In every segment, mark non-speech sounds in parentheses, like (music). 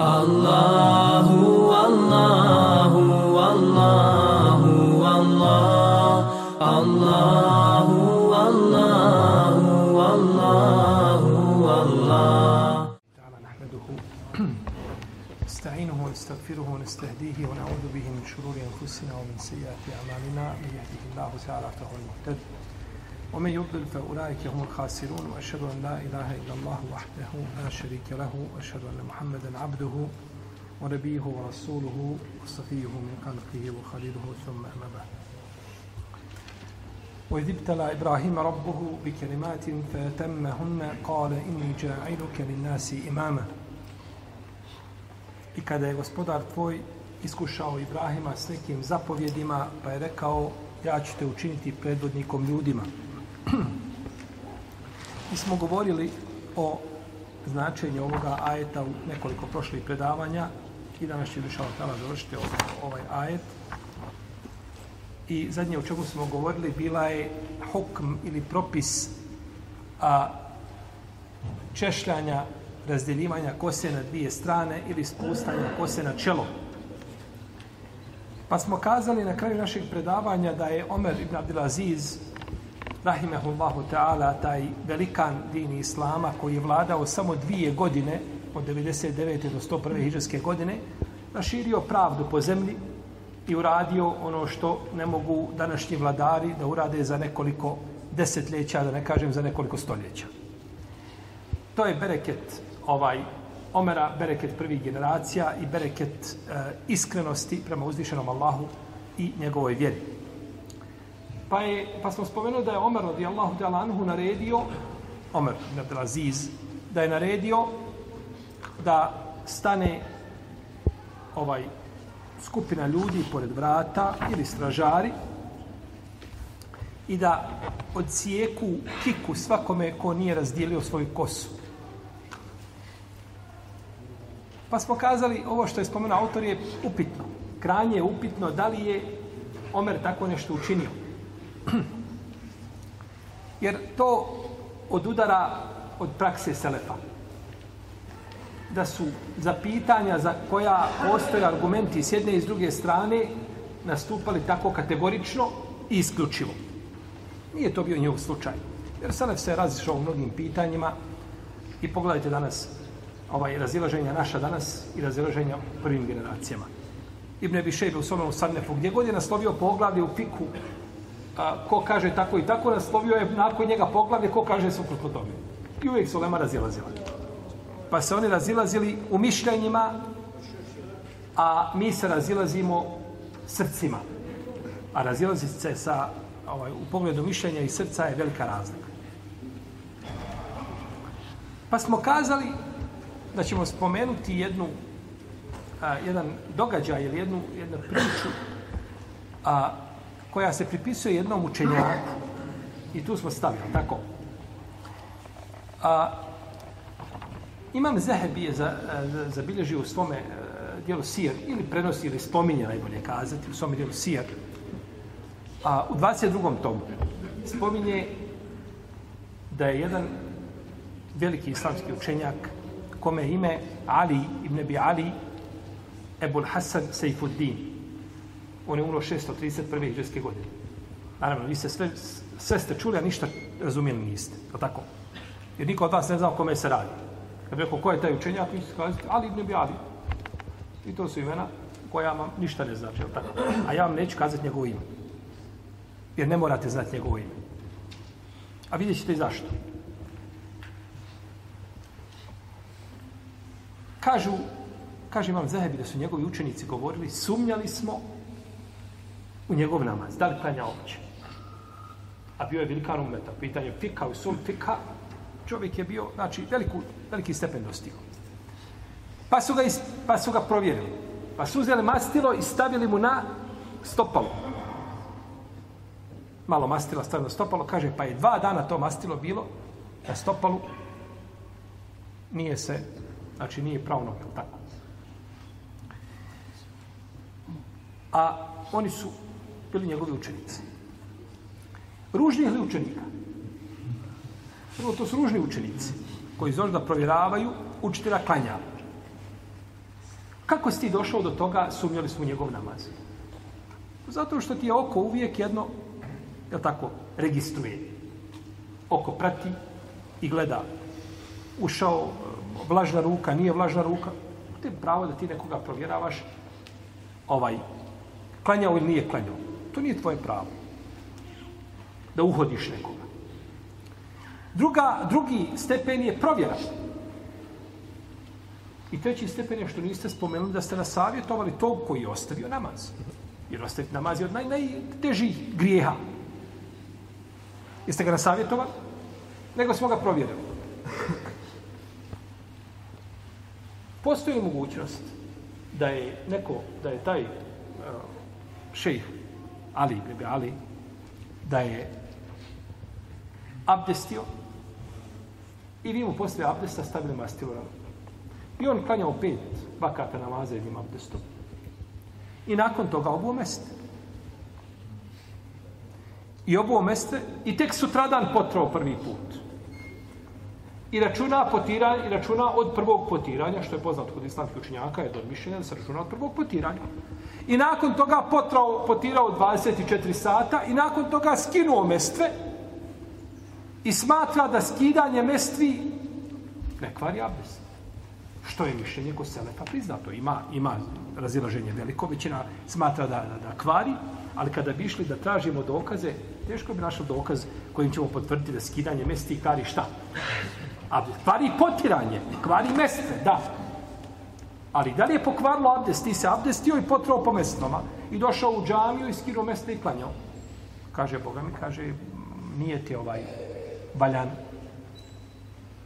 الله والله والله والله الله والله والله والله تعالى نحمده. نستعينه ونستغفره ونستهديه ونعوذ به من شرور أنفسنا ومن سيئات أعمالنا. من يهده الله تعالى فهو المهتد. ومن يضلل فأولئك هم الخاسرون وأشهد أن لا إله إلا الله وحده لا شريك له وأشهد أن محمدا عبده ونبيه ورسوله وصفيه من خلقه وخليله ثم أما بعد وإذ ابتلى إبراهيم ربه بكلمات فتمهن قال إني جاعلك للناس إماما I kada je gospodar tvoj iskušao Ibrahima s nekim zapovjedima, pa je rekao, ja ću te učiniti predvodnikom ljudima. Mi smo govorili o značenju ovoga ajeta u nekoliko prošlih predavanja i danas će Dušala Tala završiti ovaj ajet. I zadnje o čemu smo govorili bila je hukm ili propis a, češljanja razdjeljivanja kose na dvije strane ili spustanja kose na čelo. Pa smo kazali na kraju našeg predavanja da je Omer ibn Abdelaziz rahimehullahu ta'ala, taj velikan din Islama koji je vladao samo dvije godine, od 99. do 101. hiđarske godine, raširio pravdu po zemlji i uradio ono što ne mogu današnji vladari da urade za nekoliko desetljeća, da ne kažem za nekoliko stoljeća. To je bereket ovaj Omera, bereket prvih generacija i bereket e, iskrenosti prema uzvišenom Allahu i njegovoj vjeri. Pa, je, pa smo spomenuli da je Omer radijallahu ta'ala anhu naredio, Omer Abdelaziz, da je naredio da stane ovaj skupina ljudi pored vrata ili stražari i da odsijeku kiku svakome ko nije razdijelio svoju kosu. Pa smo kazali, ovo što je spomenuo autor je upitno. Kranje je upitno da li je Omer tako nešto učinio. (clears throat) Jer to odudara od prakse Selefa. Da su za pitanja za koja postoje argumenti s jedne i s druge strane nastupali tako kategorično i isključivo. Nije to bio njegov slučaj. Jer Selef se razišao u mnogim pitanjima i pogledajte danas ovaj razilaženja naša danas i razilaženja prvim generacijama. Ibn Ebi Šejbe u svome Usannefu, gdje god je naslovio poglavlje u fiku, a, ko kaže tako i tako, naslovio je nakon njega poglavlje, ko kaže suprotno tome. I uvijek su lema razilazila. Pa se oni razilazili u mišljenjima, a mi se razilazimo srcima. A razilazi se sa, ovaj, u pogledu mišljenja i srca je velika razlika. Pa smo kazali da ćemo spomenuti jednu a, jedan događaj ili jednu, jednu priču a, koja se pripisuje jednom učenjaku i tu smo stavili, tako? A, imam Zehebi je za, e, za, zabilježio u svome uh, dijelu Sir ili prenosi ili spominje najbolje kazati u svome dijelu Sir a, u 22. tomu spominje da je jedan veliki islamski učenjak kome ime Ali ibn Abi Ali Ebul Hasan Seifuddin On je umro 631. hiđarske godine. Naravno, vi ste sve, sve ste čuli, a ništa razumijeli niste. Je tako? Jer niko od vas ne zna o kome se radi. Kad bi rekao, ko je taj učenjak, vi ste kazati, Ali ibn Abi Ali. I to su imena koja vam ništa ne znači. Je tako? A ja vam neću kazati njegovo ime. Jer ne morate znati njegovo ime. A vidjet ćete i zašto. Kažu, kaže imam Zahebi da su njegovi učenici govorili, sumnjali smo u njegov namaz. Da li klanja opće. A bio je velikan umeta. Pitanje fika u sum fika. Čovjek je bio, znači, veliku, veliki stepen dostigo. Pa su, ga is, pa su ga provjerili. Pa su uzeli mastilo i stavili mu na stopalo. Malo mastila stavili na stopalo. Kaže, pa je dva dana to mastilo bilo na stopalu. Nije se Znači nije pravno noge, tako. A oni su bili njegovi učenici. Ružni li učenika? Prvo, to su ružni učenici koji zove da provjeravaju učitelja klanja. Kako si ti došao do toga, sumnjali smo u njegov namaz? Zato što ti je oko uvijek jedno, je tako, registruje. Oko prati i gleda. Ušao, vlažna ruka, nije vlažna ruka. To je pravo da ti nekoga provjeravaš ovaj, klanjao ili nije klanjao. To nije tvoje pravo. Da uhodiš nekoga. Druga, drugi stepen je provjera. I treći stepen je što niste spomenuli da ste nasavjetovali tog koji je ostavio namaz. Jer ostaviti namaz je od naj, najtežih grijeha. Jeste ga nasavjetovali? Nego smo ga provjerili. Postoji mogućnost da je neko, da je taj eh, šejh Ali, bebe Ali, da je abdestio i vi mu posle abdesta stavili mastilo na I on klanjao pet vakata namaza jednim abdestom. I nakon toga obuo meste. I obuo meste i tek sutradan potrao prvi put. I računa potiranje, i računa od prvog potiranja, što je poznato kod islamskih učenjaka, je do mišljenja da se računa od prvog potiranja. I nakon toga potrao, potirao 24 sata i nakon toga skinuo mestve i smatra da skidanje mestvi ne kvari abdest. Što je mišljenje ko Selefa priznato. Ima, ima razilaženje veliko, većina smatra da, da, da kvari, ali kada bi išli da tražimo dokaze, teško bi našao dokaz kojim ćemo potvrditi da skidanje mesti kvari šta? Abdest. Kvari potiranje, kvari mestve, da. Ali da li je pokvarilo abdest? Ti se abdestio i potrao po mesnoma i došao u džamiju i skinuo mesta i klanjao. Kaže Boga mi, kaže, nije ti ovaj valjan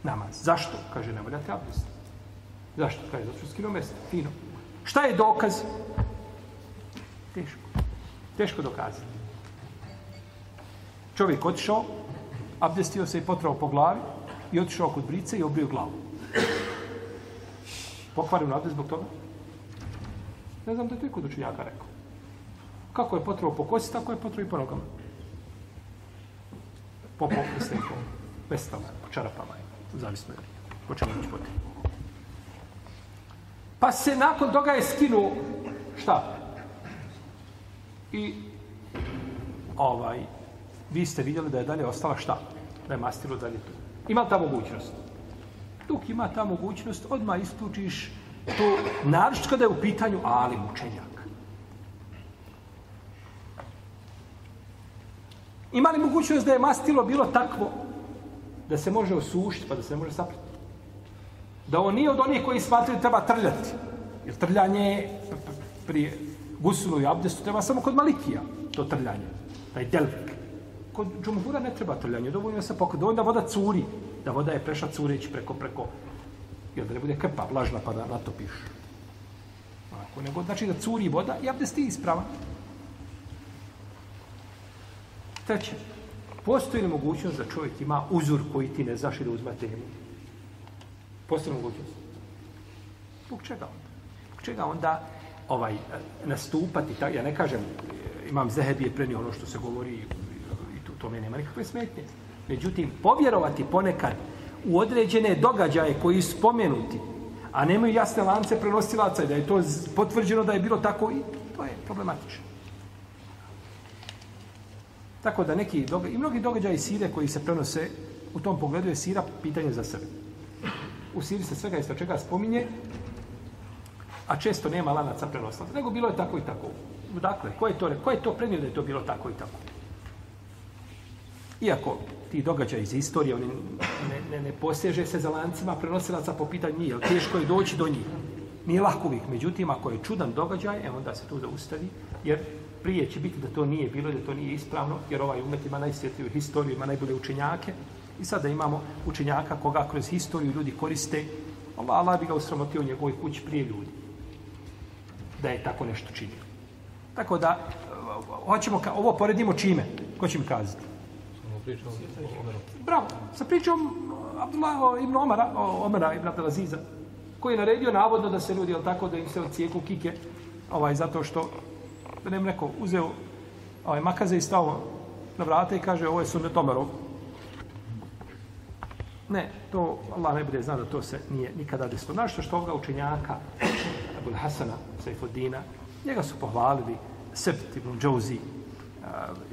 namaz. Zašto? Kaže, ne valjate abdest. Zašto? Kaže, zato što skinuo mesta. Fino. Šta je dokaz? Teško. Teško dokazati. Čovjek otišao, abdestio se i potrao po glavi i otišao kod brice i obrio glavu. Pokvario nade zbog toga? Ne znam da je to kod učenjaka rekao. Kako je potrebno po kosi, tako je potrebno i po nogama. Po popisne, po vestama, po čarapama, zavisno je po čemu će potrebno. Pa se nakon toga je skinuo šta? I ovaj, vi ste vidjeli da je dalje ostala šta? Da je mastilo dalje tu. Ima ta mogućnost? Dok ima ta mogućnost, odmah isključiš to, naravno kada je u pitanju ali mučenjak. Ima li mogućnost da je mastilo bilo takvo da se može osušiti pa da se može sapriti? Da on nije od onih koji smatruju treba trljati. Jer trljanje je gusulu i abdestu treba samo kod malikija to trljanje. Taj delvik. Kod džumhura ne treba trljanje. Dovoljno se pokod. Dovoljno da voda curi. Da voda je prešla cureći preko, preko. i da ne bude krpa vlažna pa da natopiš. Ako nego, znači da curi voda i abdest je ispravan. Treće. Postoji li mogućnost da čovjek ima uzor koji ti ne zaši da uzme temu? Postoji mogućnost. Zbog čega onda? Zbog čega onda ovaj, nastupati? Ta, ja ne kažem, imam zehebije prenio ono što se govori u tome to nema nikakve smetnje. Međutim, povjerovati ponekad u određene događaje koji su spomenuti, a nemaju jasne lance prenosilaca i da je to potvrđeno da je bilo tako i to je problematično. Tako da neki događaj, i mnogi događaji sire koji se prenose u tom pogledu je sira pitanje za sebe u siri se svega isto čega spominje, a često nema lanaca prenosilaca. nego bilo je tako i tako. Dakle, ko je to, ko je to prenio da je to bilo tako i tako? Iako ti događaj iz istorije, oni ne, ne, ne poseže se za lancima prenosilaca po pitanju njih, teško je doći do njih. Nije lako uvijek. Međutim, ako je čudan događaj, e onda se tu zaustavi, jer prije će biti da to nije bilo, da to nije ispravno, jer ovaj umet ima najsvjetliju historiju, ima najbolje učenjake, I sada imamo učenjaka koga kroz historiju ljudi koriste. Allah, Allah bi ga usramotio u njegovoj kući prije ljudi. Da je tako nešto činio. Tako da, e, hoćemo, ovo poredimo čime? Ko će mi kazati? Bravo, sa pričom eh, Abdullah ibn Omara, Omara ibn Abdelaziza, koji je naredio navodno da se ljudi, jel tako, da im se odcijeku kike, ovaj, zato što, da ne neko uzeo ovaj, makaze i stao na vrata i kaže, ovo je sunnet Omerov. Ne, to Allah ne bude zna da to se nije nikada desilo. Našto što ovoga učenjaka Abul Hasana, Saifuddina, njega su pohvalili Sept ibn Džauzi,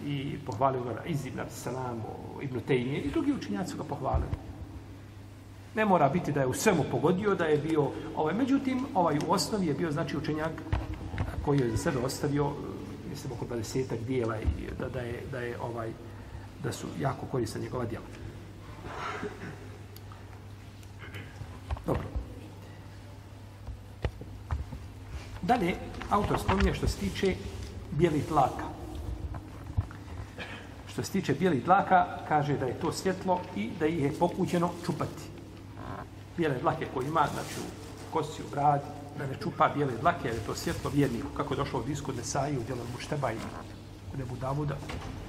i pohvalio ga Iz ibn Salam, ibn Tejnije i drugi učinjaci ga pohvalili. Ne mora biti da je u svemu pogodio, da je bio, ovaj, međutim, ovaj u osnovi je bio znači učenjak koji je za sebe ostavio, e, mislim, oko 20 dijela i da, da, je, da je ovaj, da su jako korisna njegova djela. Dobro. Dalje, autor spominje što se tiče bijelih tlaka. Što se tiče bijelih dlaka, kaže da je to svjetlo i da ih je pokućeno čupati. Bijele dlake koje ima, znači u kosti, u bradi, da ne čupa bijele dlake, jer je to svjetlo vjerniku, kako je došlo od disku Nesai, u djelom Mušteba i u Nebu Davuda,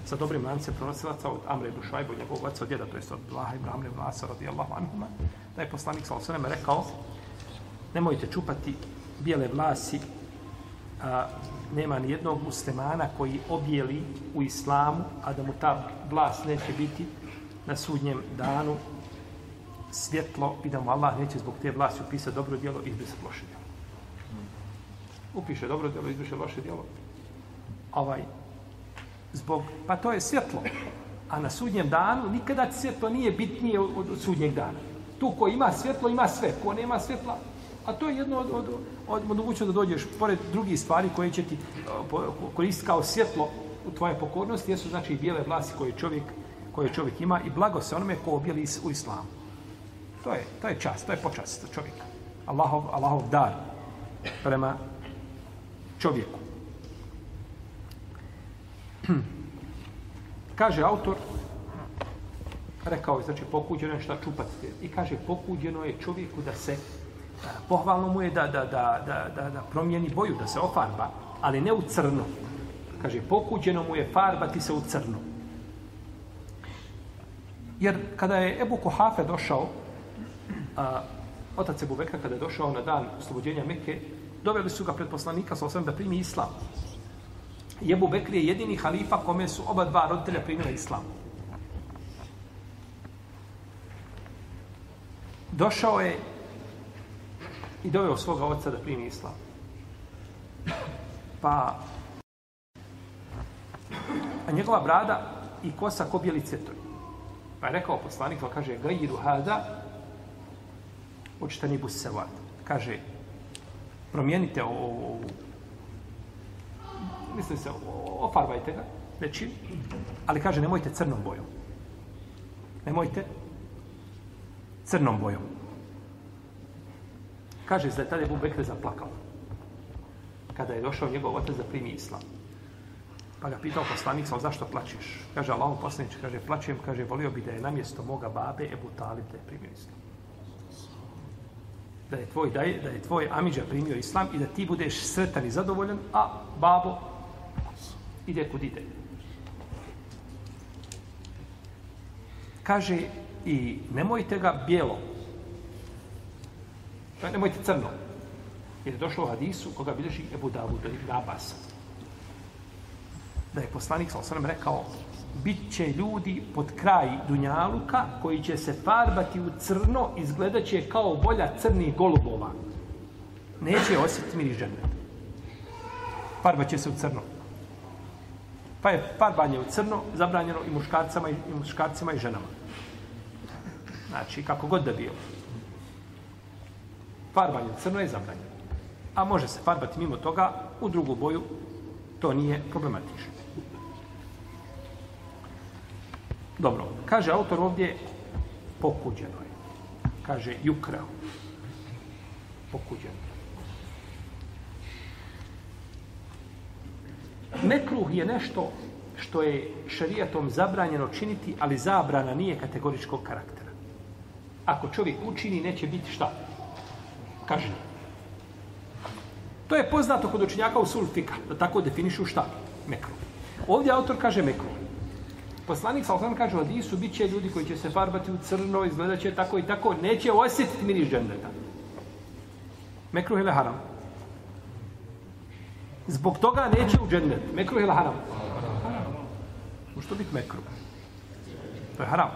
sa dobrim lancem pronosilaca od Amre ibn Švajbu, njegovog oca od djeda, to je od Blaha ibn Amre ibn Asa, radijallahu anhuma, da je poslanik sa osvrame rekao, nemojte čupati bijele vlasi, a, nema ni jednog muslimana koji objeli u islamu, a da mu ta vlast neće biti na sudnjem danu svjetlo i da mu Allah neće zbog te vlasti upisati dobro djelo i izbrisati loše djelo. Upiše dobro djelo, izbriše loše djelo. Ovaj, zbog, pa to je svjetlo. A na sudnjem danu nikada svjetlo nije bitnije od, od sudnjeg dana. Tu ko ima svjetlo, ima sve. Ko nema svjetla, a to je jedno od, od, od, da dođeš pored drugih stvari koje će ti e, koristiti kao svjetlo u tvoje pokornosti, jesu znači i bijele vlasi koje čovjek, koje čovjek ima i blago se onome ko objeli u islamu. To je, to je čast, to je počast čovjeka. Allahov, Allahov dar prema čovjeku. (clears throat) Kaže autor, rekao je, znači, pokuđeno je šta čupati. I kaže, pokuđeno je čovjeku da se, pohvalno mu je da, da, da, da, da, da promijeni boju, da se ofarba, ali ne u crno. Kaže, pokuđeno mu je farbati se u crno. Jer kada je Ebu Kohafe došao, a, otac Ebu Bekra, kada je došao na dan oslobođenja Mekke, doveli su ga pred poslanika sa osvijem da primi islam. Ebu Bekri je jedini halifa kome su oba dva roditelja primila islam. Došao je i doveo svoga oca da primi islam. Pa a njegova brada i kosa ko bijeli cvjetovi. Pa je rekao poslanik, pa kaže, gajiru hada, očitani bus sevad. Kaže, promijenite ovo, mislim se, ofarbajte ga, veći, ali kaže, nemojte crnom bojom. Nemojte crnom bojom. Kaže se da je tada Ebu Bekr zaplakao. Kada je došao njegov otac da primi islam. Pa ga pitao poslanik, sam, zašto plaćeš? Kaže, Allahom poslanič, kaže, plačem, kaže, volio bi da je namjesto moga babe Ebu Talib da je primio islam. Da je tvoj, da je, da je tvoj Amidža primio islam i da ti budeš sretan i zadovoljan, a babo ide kud ide. Kaže, i nemojte ga bijelo, Pa nemojte crno, jer je došlo u hadisu koga bilježi Ebu Davud, i Abbas. Da je poslanik sa osrem rekao, bit će ljudi pod kraj Dunjaluka koji će se farbati u crno i izgledat će kao bolja crnih golubova. Neće osjetiti miri žene. Farbat će se u crno. Pa je farbanje u crno zabranjeno i muškarcima i, i muškarcima i ženama. Znači, kako god da bilo. Farbanje u crno je zabranjeno. A može se farbati mimo toga u drugu boju. To nije problematično. Dobro, kaže autor ovdje pokuđeno je. Kaže jukrao. Pokuđeno. Mekruh je nešto što je šarijatom zabranjeno činiti, ali zabrana nije kategoričkog karaktera. Ako čovjek učini, neće biti šta? Kaže. To je poznato kod učinjaka u sulfika, da tako definišu šta? Mekru. Ovdje autor kaže mekru. Poslanik sa osam kaže, odi su bit će ljudi koji će se farbati u crno, izgledat će tako i tako, neće osjetiti miris džendeta. Mekruh ili haram? Zbog toga neće u džendet. Mekruh ili haram? Haram. Može to biti mekruh? To je haram.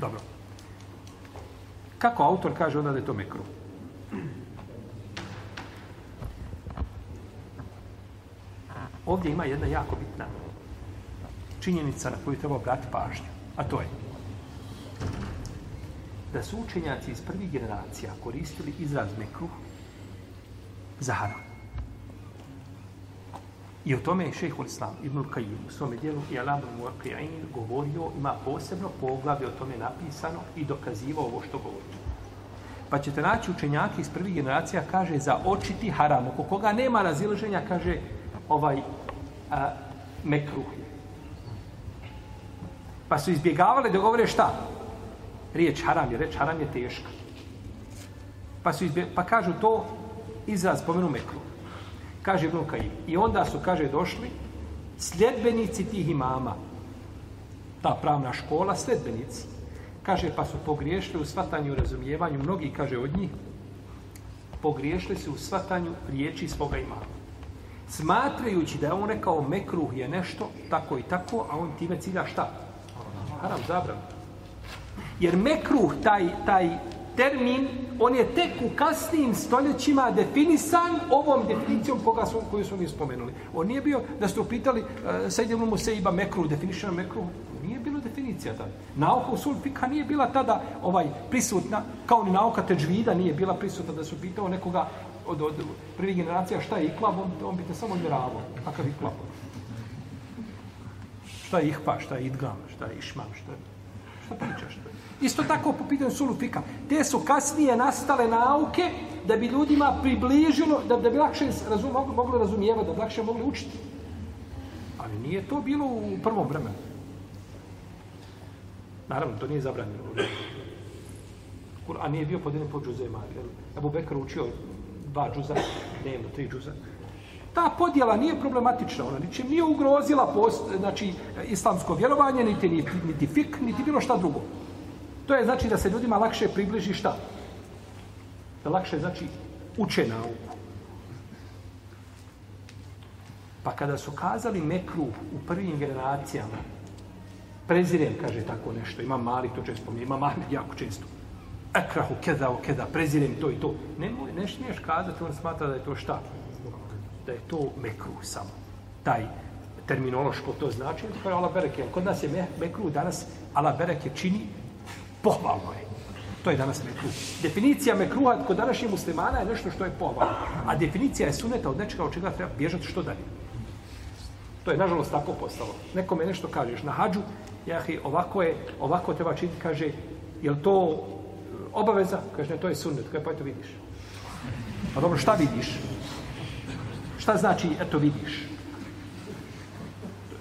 Dobro. Kako autor kaže onda da je to mekruh? Ovdje ima jedna jako bitna činjenica na koju treba obrati pažnju, a to je da su učenjaci iz prvih generacija koristili izraz mekruh za haram. I o tome je šeho Islam ibn Kajim u svome dijelu i Alam ibn govorio, ima posebno poglavlje o tome napisano i dokazivao ovo što govorio. Pa ćete naći učenjaki iz prvih generacija, kaže, za očiti haram. Oko koga nema razilaženja, kaže, ovaj, a, mekruh je. Pa su izbjegavali da govore šta? Riječ haram je, reč haram je teška. Pa, su izbje, pa kažu to izraz pomenu mekruh. Kaže Ibn Kajim. I onda su, kaže, došli sljedbenici tih imama. Ta pravna škola, sljedbenici. Kaže, pa su pogriješili u svatanju i razumijevanju. Mnogi, kaže, od njih pogriješili su u svatanju riječi svoga imama. Smatrajući da je on rekao mekruh je nešto, tako i tako, a on time cilja šta? Haram, zabran. Jer mekruh, taj, taj termin, on je tek u kasnijim stoljećima definisan ovom definicijom koga su, koju su mi spomenuli. On nije bio, da ste upitali, uh, eh, sad idemo mu se iba mekruh, definišeno mekruh, definicija tada. Nauka u sulfika nije bila tada ovaj prisutna, kao ni nauka teđvida nije bila prisutna da su pitao nekoga od, od prvih generacija šta je iklab, on, on bi te samo odmjeravao. Kakav iklab? Šta je ihpa, šta je idgam, šta je išmam, šta je... Šta pričaš? Isto tako po pitanju sulufika. Te su kasnije nastale nauke da bi ljudima približilo, da, da bi lakše razum, mogli, mogli razumijevati, da bi lakše mogli učiti. Ali nije to bilo u prvom vremenu. Naravno, to nije zabranjeno. Kur'an nije bio podijeljen po džuzema. Ebu Bekr učio dva džuza, dnevno, tri džuza. Ta podjela nije problematična, ona ničim nije ugrozila post, znači, islamsko vjerovanje, niti, niti, niti fik, niti bilo šta drugo. To je znači da se ljudima lakše približi šta? Da lakše znači uče nauku. Pa kada su kazali mekru u prvim generacijama, prezirem, kaže tako nešto, ima mali, to često spominje, ima mali, jako često. Ekrahu, keda, o keda, prezirem to i to. Ne, ne smiješ kazati, on smatra da je to šta? Da je to mekru samo. Taj terminološko to znači, to je ala bereke. Kod nas je mekru danas, ala bereke čini pohvalno je. To je danas mekruh. Definicija mekruha kod današnjih muslimana je nešto što je pohvalno. A definicija je suneta od nečega od čega treba bježati što dalje. To je, nažalost, tako postalo. Nekome nešto kažeš na hađu, jahi, ovako je, ovako treba činiti, kaže, je li to e, obaveza? Kaže, ne, to je sunnet. Kaže, pa eto vidiš. A dobro, šta vidiš? Šta znači, eto vidiš?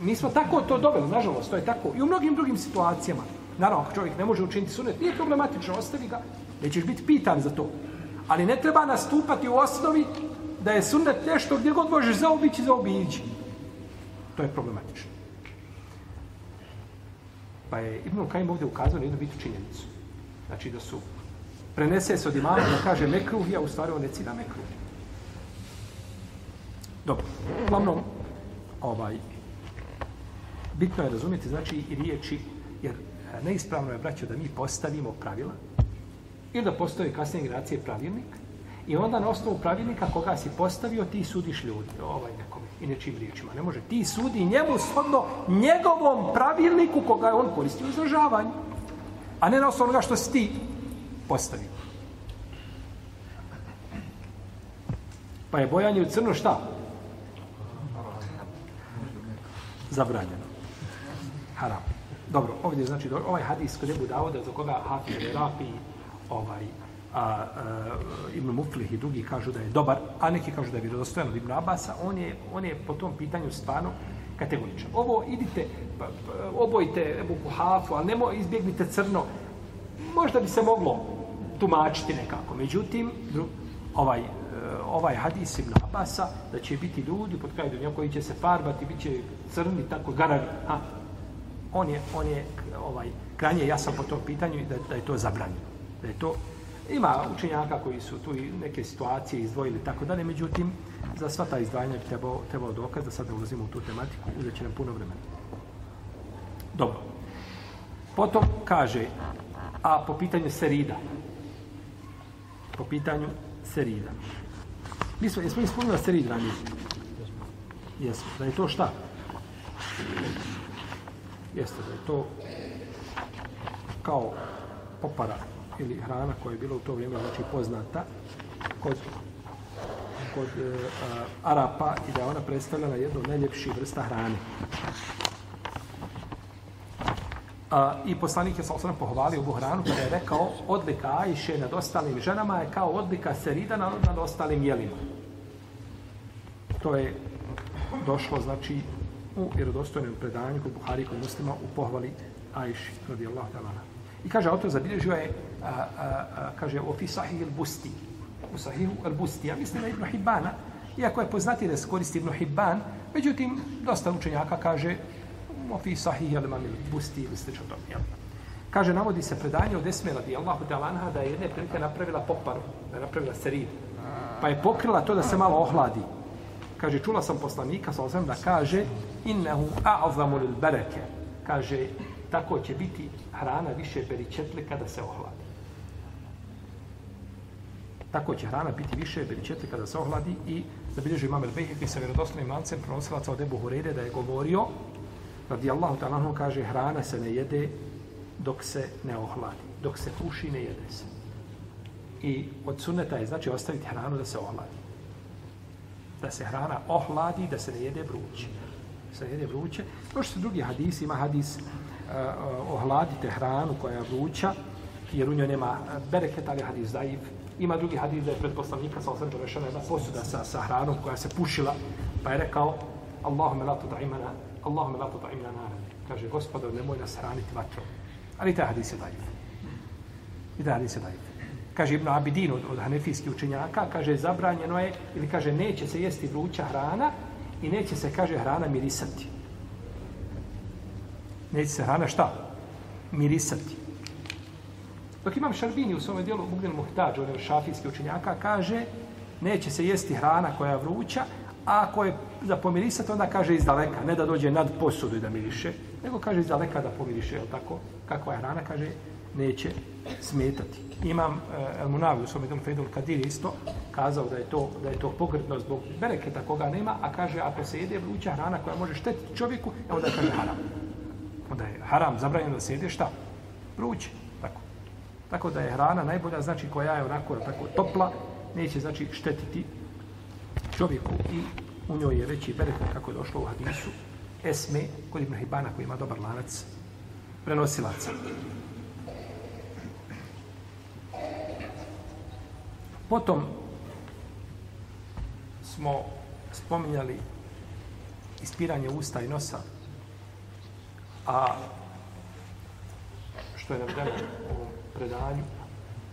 Mi smo tako to doveli, nažalost, to je tako. I u mnogim drugim situacijama. Naravno, ako čovjek ne može učiniti sunet, nije problematično, ostavi ga, nećeš biti pitan za to. Ali ne treba nastupati u osnovi da je sunet nešto gdje god možeš zaobići, zaobići. To je problematično. Pa je Ibn Kajim ovdje ukazao na jednu bitu činjenicu. Znači da su prenese se od imama da kaže mekruh, a u stvari on ne cina mekruh. Dobro, uglavnom, ovaj, bitno je razumjeti, znači, i riječi, jer e, neispravno je, braćo, da mi postavimo pravila ili da postoje kasnije generacije pravilnik i onda na osnovu pravilnika koga si postavio, ti sudiš ljudi, ovaj nekom i nečim riječima. Ne može. Ti sudi njemu shodno njegovom pravilniku koga je on koristio u izražavanju. A ne na osnovu onoga što si ti postavio. Pa je bojanje u crno šta? Zabranjeno. Haram. Dobro, ovdje znači ovaj hadis kod Ebu Dauda za koga Hafiz Rafi ovaj a, a, Ibn Muflih i drugi kažu da je dobar, a neki kažu da je vjerodostojan od Ibn Abasa, on je, on je po tom pitanju stvarno kategoričan. Ovo idite, pa, pa, obojite Ebu Kuhafu, ali nemo izbjegnite crno. Možda bi se moglo tumačiti nekako. Međutim, ovaj, e, ovaj hadis Ibn Abasa, da će biti ljudi pod kraju dunja koji će se farbati, bit će crni, tako garani. Ha, on je, on je ovaj, kranje jasan po tom pitanju da, da je to zabranjeno. Da je to, ima učenjaka koji su tu i neke situacije izdvojili tako dalje, međutim, za sva ta izdvajanja bi trebao, trebao dokaz da sad ulazimo u tu tematiku, uzet će nam puno vremena. Dobro. Potom kaže, a po pitanju serida, po pitanju serida. Mi smo, jesmo ispunili serid ranije? Jesmo. Da je to šta? Jeste da je to kao popara ili hrana koja je bila u to vrijeme znači poznata kod kod e, a, Arapa i da je ona predstavljala jednu od najljepših vrsta hrane. A, I poslanik je sa osnovno pohvalio ovu hranu kada je rekao odlika Ajše nad ostalim ženama je kao odlika Serida nad, nad ostalim jelima. To je došlo, znači, u vjerodostojnom predanju kod Buhari kod muslima u pohvali Ajši, radijallahu ta'ala. I kaže, autor zabilježio je, a, a, a, kaže, o fi sahih il busti, u sahihu il busti, ja mislim da Ibn Hibbana, iako je poznati da se koristi Ibn Hibban, međutim, dosta učenjaka kaže, o fi sahih il mamil busti ili slično to. Jel? Kaže, navodi se predanje od Esme radijallahu ta'ala da je jedne prilike napravila poparu, da je napravila serid, pa je pokrila to da se malo ohladi. Kaže, čula sam poslanika, sa osvijem, da kaže, innehu a'azamu lil bereke. Kaže, tako će biti hrana više beričetli kada se ohladi. Tako će hrana biti više beričetli kada se ohladi i da imam El-Bejhe koji se vjerodoslovnim lancem pronosilaca od Ebu Hureyre da je govorio radi Allahu ta'ala kaže hrana se ne jede dok se ne ohladi. Dok se puši ne jede se. I od sunneta je znači ostaviti hranu da se ohladi. Da se hrana ohladi, da se ne jede vruće. Da se ne jede vruće. Još su drugi hadisi, ima hadis Eh, ohladite hranu koja je vruća, jer u njoj nema bereket, ali hadis daiv. Ima drugi hadis da je pred poslanika sa osam donešena jedna posuda sa, sa hranom koja se pušila, pa je rekao Allahume la tuta imana, Allahume la tuta imana nara. Kaže, gospodo, nemoj nas hraniti vatrom. Ali taj hadis je daiv. I taj hadis je daiv. Kaže Ibn Abidin od, od hanefijskih učenjaka, kaže, zabranjeno je, ili kaže, neće se jesti vruća hrana i neće se, kaže, hrana mirisati neće se hrana šta? Mirisati. Dok imam Šarbini u svome dijelu Mugdil Muhtađ, on je šafijski učenjaka, kaže neće se jesti hrana koja je vruća, a ako je za pomirisati, onda kaže iz daleka, ne da dođe nad posudu i da miriše, nego kaže iz daleka da pomiriše, jel tako? Kakva je hrana, kaže, neće smetati. Imam uh, El Munavi u svome Fedul Kadir isto kazao da je to da je to pogrdno zbog bereketa koga nema, a kaže ako se jede vruća hrana koja može štetiti čovjeku, evo da kaže haram onda je haram zabranjeno da se jede šta? Vruće. Tako. tako da je hrana najbolja, znači koja je onako tako topla, neće znači štetiti čovjeku i u njoj je veći bereket kako je došlo u hadisu Esme kod Ibn Hibana koji ima dobar lanac prenosilaca. Potom smo spominjali ispiranje usta i nosa A što je navedeno u ovom predanju,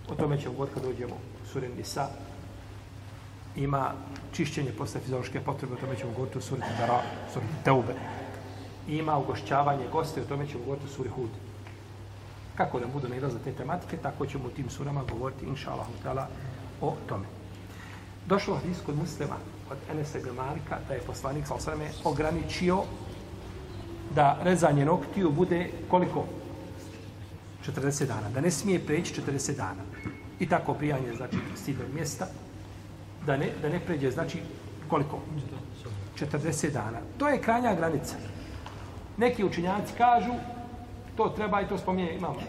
o tome ćemo god kad dođemo u Surin Nisa, ima čišćenje posle fiziološke potrebe, o tome ćemo govoriti u suri Dara, suri Teube. Ima ugošćavanje goste, o tome ćemo govoriti u suri Hud. Kako da budu nailaz za te tematike, tako ćemo u tim surama govoriti, inša Allah, o tome. Došlo hadis kod muslima od Enesa ibn Malika da je poslanik sa osrame ograničio da rezanje noktiju bude koliko? 40 dana. Da ne smije preći 40 dana. I tako prijanje, znači, stigao mjesta, da ne, da ne pređe, znači, koliko? 40 dana. To je krajnja granica. Neki učinjaci kažu, to treba i to spominje, imamo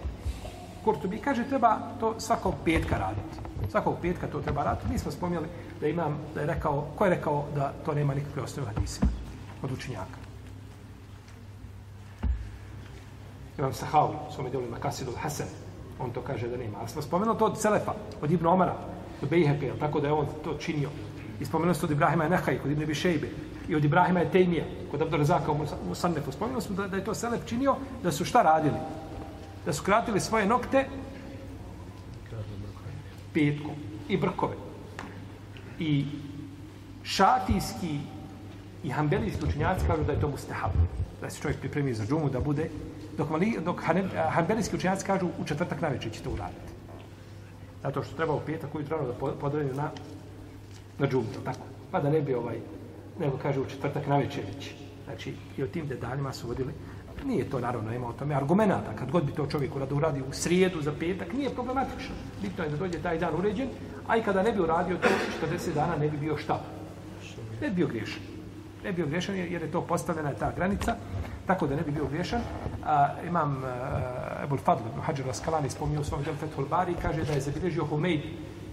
Kurtubi, kaže, treba to svakog petka raditi. Svakog petka to treba raditi. Mi smo spominjali da imam, da je rekao, ko je rekao da to nema nikakve osnove hadisima od učinjaka. Imam Sahavi, u svome djelu ima Kasidul Hasan, on to kaže da nema. Ali smo spomenuli to od Selefa, od Ibn Omara, od Bejhepe, tako da je on to činio. I spomenuli smo od Ibrahima Nehaj, kod Ibn Bišejbe, i od Ibrahima je Tejmije, kod Abdur Razaka u Musannefu. Spomenuli smo da, da je to Selef činio, da su šta radili? Da su kratili svoje nokte petkom i brkove. I šatijski i hambelijski učinjaci kažu da je to mustahab. Da se čovjek pripremi za džumu, da bude dok, mali, dok hanbelijski učenjaci kažu u četvrtak na večer će to uraditi. Zato što treba u petak ujutro da podrednju na, na džumu, tako? Pa da ne bi ovaj, nego kaže u četvrtak na večer već. Znači, i o tim detaljima su vodili. Nije to, naravno, ima o tome argumenta. Kad god bi to čovjek da uradi u srijedu za petak, nije problematično. Bitno je da dođe taj dan uređen, a i kada ne bi uradio to 40 dana, ne bi bio šta? Ne bi bio griješan. Ne bi bio griješan jer je to postavljena je ta granica, tako da ne bi bio griješan. A, imam a, Ebul Fadl ibn Hajar Raskalani spominio u svom delu Fethul Bari kaže da je zabilježio Humeid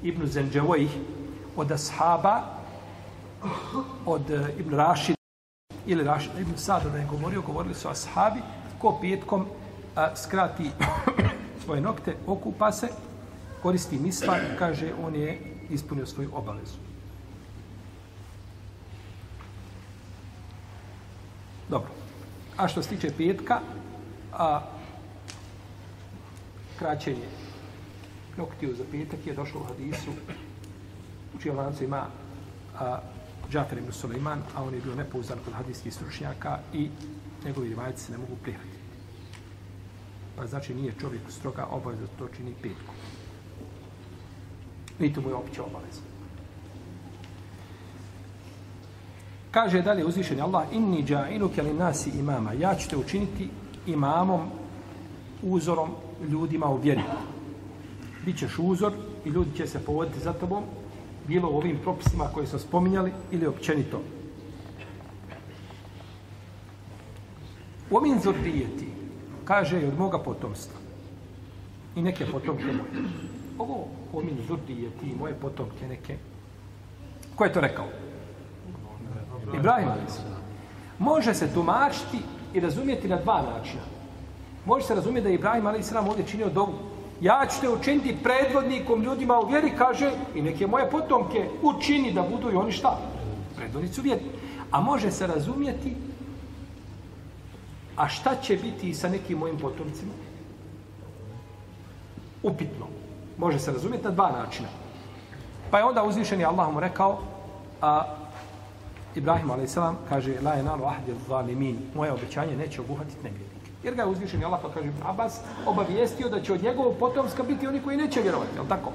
ibn Zenđevojih od ashaba, od uh, ibn Rašid ili Rašid ibn Sada da je govorio, govorili su ashabi, ko petkom a, skrati (coughs) svoje nokte, okupa se, koristi misva kaže on je ispunio svoju obavezu. Dobro. A što se tiče petka, a, kraćenje noktiju za petak je došlo u hadisu u čijem lancu ima a, Džafer ibn Suleiman, a on je bio nepouzdan kod hadijskih stručnjaka i njegovi rivajci se ne mogu prihvatiti. Pa znači nije čovjek stroga obaveza to čini petku. Niti mu je opće obaveza. Kaže dalje uzvišeni Allah, inni dža'ilu keli nasi imama, ja ću te učiniti imamom, uzorom ljudima u vjeri. Bićeš uzor i ljudi će se povoditi za tobom, bilo u ovim propisima koje smo spominjali ili općenito. Omin zordijeti, kaže i od moga potomstva. I neke potomke moje. Ovo omin zordijeti, moje potomke neke. Ko je to rekao? Ibrahim a.s. Može se tumačiti i razumjeti na dva načina. Može se razumjeti da je Ibrahim a.s. ovdje činio dovu. Ja ću te učiniti predvodnikom ljudima u vjeri, kaže, i neke moje potomke učini da budu i oni šta? Predvodnici u vjeri. A može se razumjeti a šta će biti sa nekim mojim potomcima? Upitno. Može se razumjeti na dva načina. Pa je onda uzvišeni Allah mu rekao, a, Ibrahim a.s. kaže la je nalo ahdi zalimin moje obećanje neće obuhatiti nevjernike. Jer ga je uzvišen Allah pa kaže Abbas obavijestio da će od njegovog potomska biti oni koji neće vjerovati. Je tako?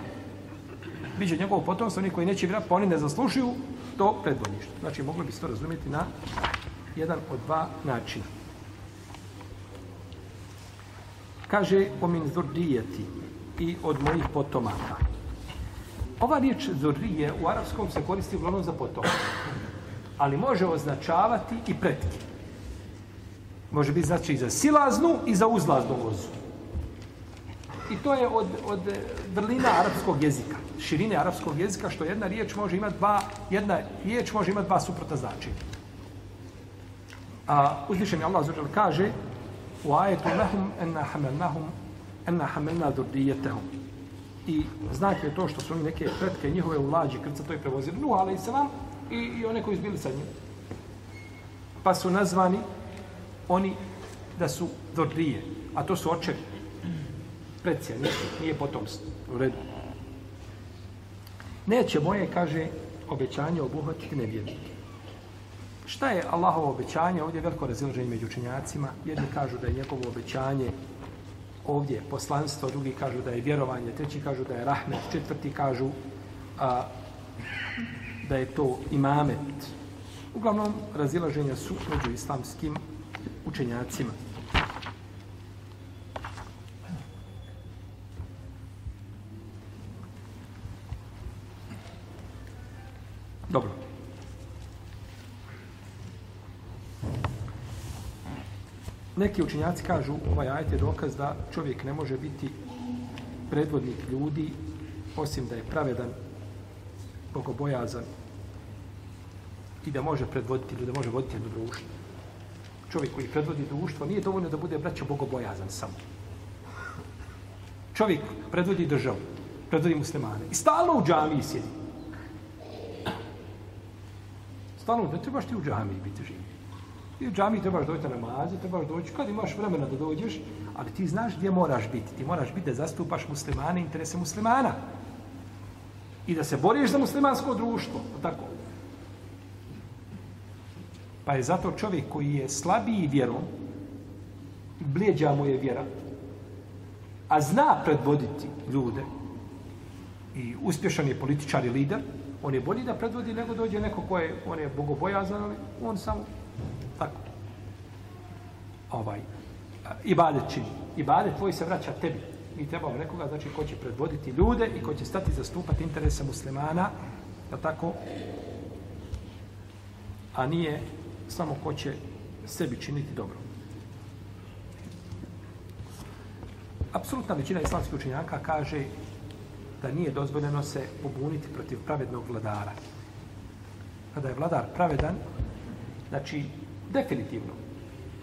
Biće njegovog potomstva oni koji neće vjerovati pa oni ne zaslušuju to predvodništvo. Znači mogli bi se to razumjeti na jedan od dva načina. Kaže o min zurdijeti i od mojih potomaka. Ova riječ zurrije u arapskom se koristi uglavnom za potomak ali može označavati i pretke. Može biti znači i za silaznu i za uzlaznu vozu. I to je od, od vrlina arapskog jezika, širine arapskog jezika, što jedna riječ može imati dva, jedna riječ može imati dva suprota značenja. A uzvišen je Allah zađer kaže u ajetu lehum enna hamelnahum enna hamelna durdijetehum. I znak je to što su oni neke pretke njihove u lađi krca to je prevozili. Nuh, ali i selam, i, i one koji su bili sa njim. Pa su nazvani oni da su dodrije, a to su očevi. Precija, nije, nije potomstvo. U redu. Neće moje, kaže, obećanje obuhvatiti nevjernike. Šta je Allahovo obećanje? Ovdje je veliko razilaženje među učenjacima. Jedni kažu da je njegovo obećanje ovdje poslanstvo, drugi kažu da je vjerovanje, treći kažu da je rahmet, četvrti kažu a, da je to imamet. Uglavnom, razilaženja su među islamskim učenjacima. Dobro. Neki učenjaci kažu, ovaj ajet je dokaz da čovjek ne može biti predvodnik ljudi osim da je pravedan bogobojazan i da može predvoditi ili da može voditi jedno društvo. Čovjek koji predvodi društvo nije dovoljno da bude braćo bogobojazan samo. Čovjek predvodi državu, predvodi muslimane i stalno u džamiji sjedi. Stalno, ne trebaš ti u džamiji biti živi. I u džamiji trebaš doći na namaze, trebaš doći kad imaš vremena da dođeš, ali ti znaš gdje moraš biti. Ti moraš biti da zastupaš muslimane, interese muslimana i da se boriš za muslimansko društvo. Tako. Pa je zato čovjek koji je slabiji vjerom, bljeđa mu je vjera, a zna predvoditi ljude i uspješan je političar i lider, on je bolji da predvodi nego dođe neko ko je, on je bogobojazan, ali on samo tako. Ovaj, ibadet čini. Ibadet tvoj se vraća tebi mi trebamo nekoga, znači, ko će predvoditi ljude i ko će stati zastupati interese muslimana, da tako, a nije samo ko će sebi činiti dobro. Apsolutna većina islamskih učenjaka kaže da nije dozvoljeno se pobuniti protiv pravednog vladara. Kada je vladar pravedan, znači definitivno,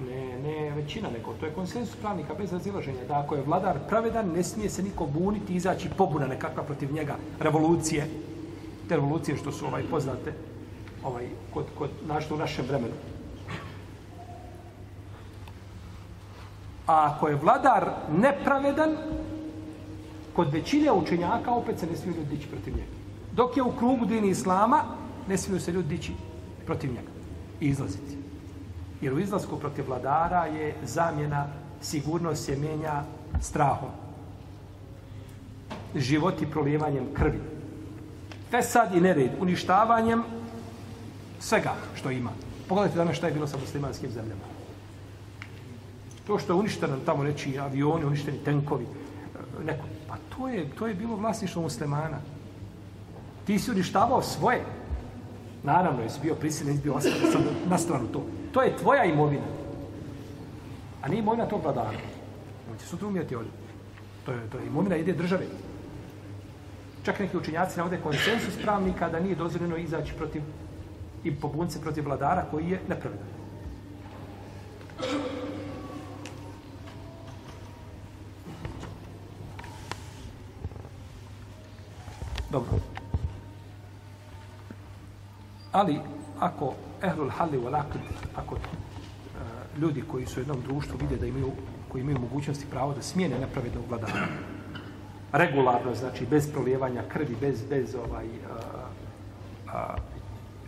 ne, ne većina nego, to je konsensus pravnika bez razilaženja, da ako je vladar pravedan, ne smije se niko buniti, izaći pobuna nekakva protiv njega, revolucije, te revolucije što su ovaj poznate ovaj, kod, kod našto u našem vremenu. A ako je vladar nepravedan, kod većine učenjaka opet se ne smiju ljudi dići protiv njega. Dok je u krugu dini islama, ne smiju se ljudi dići protiv njega i izlaziti. Jer u izlasku protiv vladara je zamjena, sigurnost se mijenja strahom. i prolijevanjem krvi. Fesad i nered, uništavanjem svega što ima. Pogledajte danas šta je bilo sa muslimanskim zemljama. To što je uništeno tamo reći avioni, uništeni tenkovi, neko, pa to je, to je bilo vlasništvo muslimana. Ti si uništavao svoje. Naravno, jesi bio prisiljen, jesi bio ostavljen na stranu to. To je tvoja imovina. A nije imovina tog vladara. On će sutra umjeti ovdje. To je, to je imovina ide države. Čak neki učinjaci navode konsensus pravnika da nije dozvoljeno izaći protiv i pobunce protiv vladara koji je nepravedan. Dobro. Ali, ako ehlul halli wal lakd, ako uh, e, ljudi koji su u jednom društvu vide da imaju, koji imaju mogućnosti pravo da smijene nepravednog vladara, regularno, znači bez prolijevanja krvi, bez, bez ovaj, uh, uh,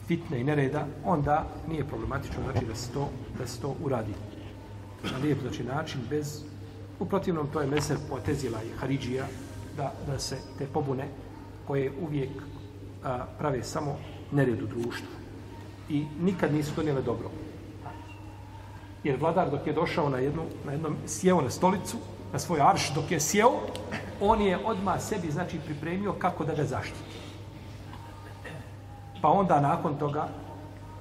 fitne i nereda, onda nije problematično znači da se to, da se to uradi. Na lijep znači, način, bez... U protivnom, to je meser potezila i Haridžija, da, da se te pobune koje uvijek a, prave samo nered u društvu. I nikad nisu donijele dobro. Jer vladar dok je došao na jednu, na jednom, sjeo na stolicu, na svoj arš, dok je sjeo, on je odma sebi, znači, pripremio kako da ga zaštiti. Pa onda nakon toga,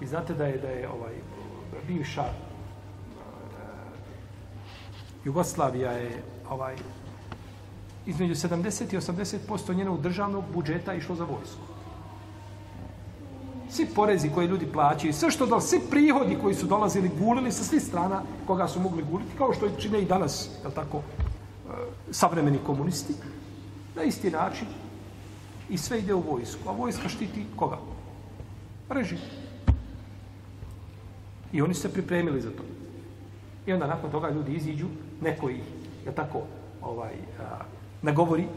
i znate da je, da je ovaj, bivša eh, Jugoslavija je ovaj, između 70 i 80% njenog državnog budžeta išlo za vojsku. Svi porezi koje ljudi plaćaju, sve što da, svi prihodi koji su dolazili, gulili sa svih strana koga su mogli guliti, kao što čine i danas, je tako, e, savremeni komunisti, na isti način i sve ide u vojsku. A vojska štiti koga? režim. I oni se pripremili za to. I onda nakon toga ljudi iziđu, neko ih, je tako, ovaj, a, nagovori,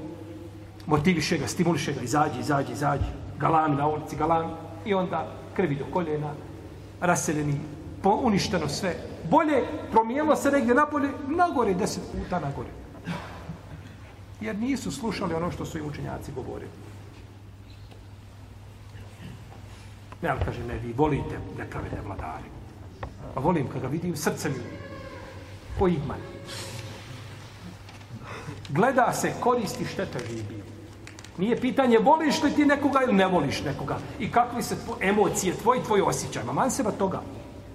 motiviše ga, stimuliše ga, izađi, izađi, izađi, galami na ulici, galami, i onda krvi do koljena, raseljeni, uništeno sve. Bolje promijelo se negdje napolje, nagore, deset puta nagore. Jer nisu slušali ono što su im učenjaci govorili. Ne, ali kaže, ne, vi volite nepravedne vladare. Pa volim kada vidim srce mi. koji igman. Gleda se, koristi šteta živi. Nije pitanje voliš li ti nekoga ili ne voliš nekoga. I kakvi se tvo, emocije, tvoji, tvoji osjećaj. Ma man seba toga.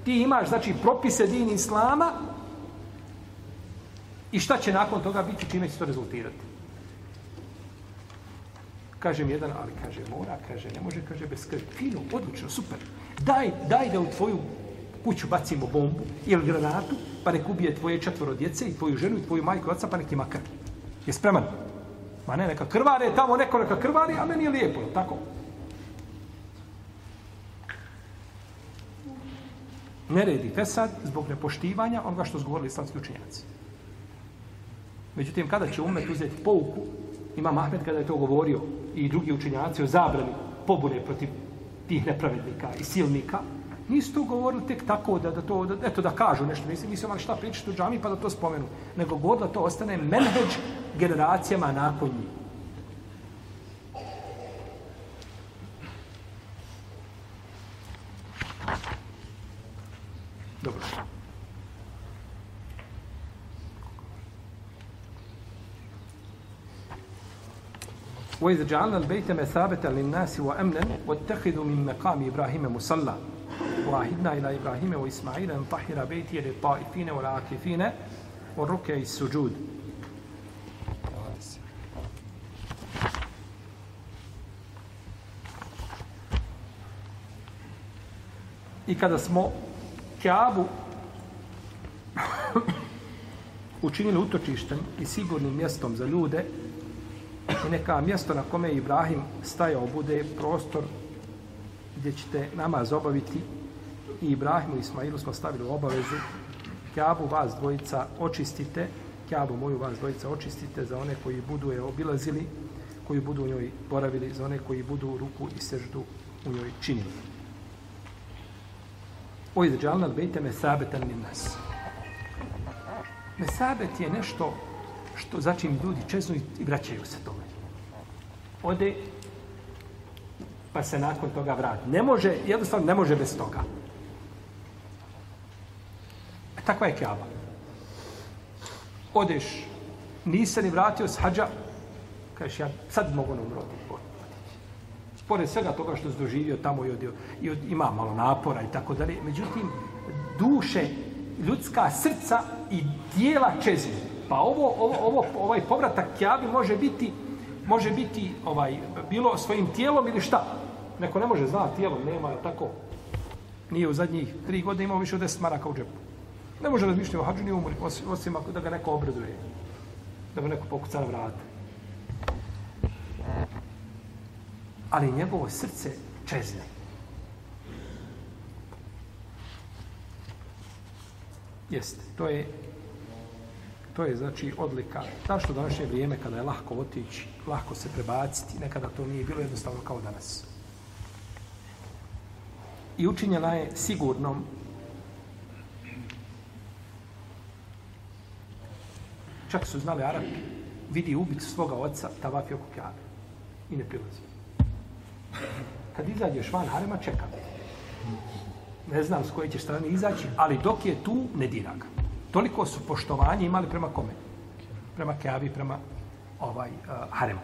Ti imaš, znači, propise din islama i šta će nakon toga biti, čime će to rezultirati kaže mi jedan, ali kaže, mora, kaže, ne može, kaže, bez krvi. Fino, odlično, super. Daj, daj da u tvoju kuću bacimo bombu ili granatu, pa nek ubije tvoje četvoro djece i tvoju ženu i tvoju majku i oca, pa nek ima krv. Je spreman? Ma ne, neka krvare, tamo neko neka krvari, a meni je lijepo, tako? Neredi fesad zbog nepoštivanja onoga što su govorili islamski učenjaci. Međutim, kada će umet uzeti pouku Ima Mahmed kada je to govorio i drugi učenjaci o zabrani pobune protiv tih nepravednika i silnika, nisu to govorili tek tako da, da to, da, eto da kažu nešto, nisi nisu imali šta pričati u džami pa da to spomenu, nego god da to ostane menheđ generacijama nakon njih. Dobro. وإذ جعلنا البيت مثابة للناس وأمنا واتخذوا من مقام إبراهيم مصلى وَاهِدْنَا إِلَى إِبْرَاهِيمَ وَإِسْمَعِيلَ أَنْ طَحِرَ بَيْتِيَ لِلطَّائِفِينَ وَالْعَاكِفِينَ وَالرُّكَّعِ السُّجُودِ I kada smo Kaabu (coughs) učinili utočištem i sigurnim mjestom za ljude i neka mjesto na kome Ibrahim stajao bude prostor gdje ćete namaz obaviti. I Ibrahimu i Ismailu smo stavili u obavezu Kjabu vas dvojica očistite Kjabu moju vas dvojica očistite za one koji budu je obilazili koji budu u njoj boravili za one koji budu ruku i seždu u njoj činili. O izđalna bejte me sabetan min nas? Mesabet je nešto što začim ljudi čeznu i vraćaju se tome ode pa se nakon toga vrati. Ne može, jednostavno ne može bez toga. E, takva je kjaba. Odeš, nisi ni vratio s hađa, kažeš, ja sad mogu na rodi. Pored svega toga što se doživio tamo i, odio, i od, ima malo napora i tako dalje. Međutim, duše, ljudska srca i dijela čezme. Pa ovo, ovo, ovo, ovaj povratak kjabi može biti može biti ovaj bilo svojim tijelom ili šta? Neko ne može znati tijelo, nema tako. Nije u zadnjih tri godine imao više od deset maraka u džepu. Ne može razmišljati o hađu ni umri, osim, osim ako da ga neko obraduje. Da mu neko pokuca na vrata. Ali njegovo srce čezne. Jeste, to je To je znači odlika. Zašto današnje vrijeme kada je lahko otići, lahko se prebaciti, nekada to nije bilo jednostavno kao danas. I učinjena je sigurnom čak su znali Arapi, vidi ubicu svoga oca tavafi oko kjabe i ne prilazi. Kad izađeš van harema, čeka. Ne znam s koje će strane izaći, ali dok je tu, ne dira ga. Toliko su poštovanje imali prema kome? Prema Keavi, prema ovaj uh, Haremu.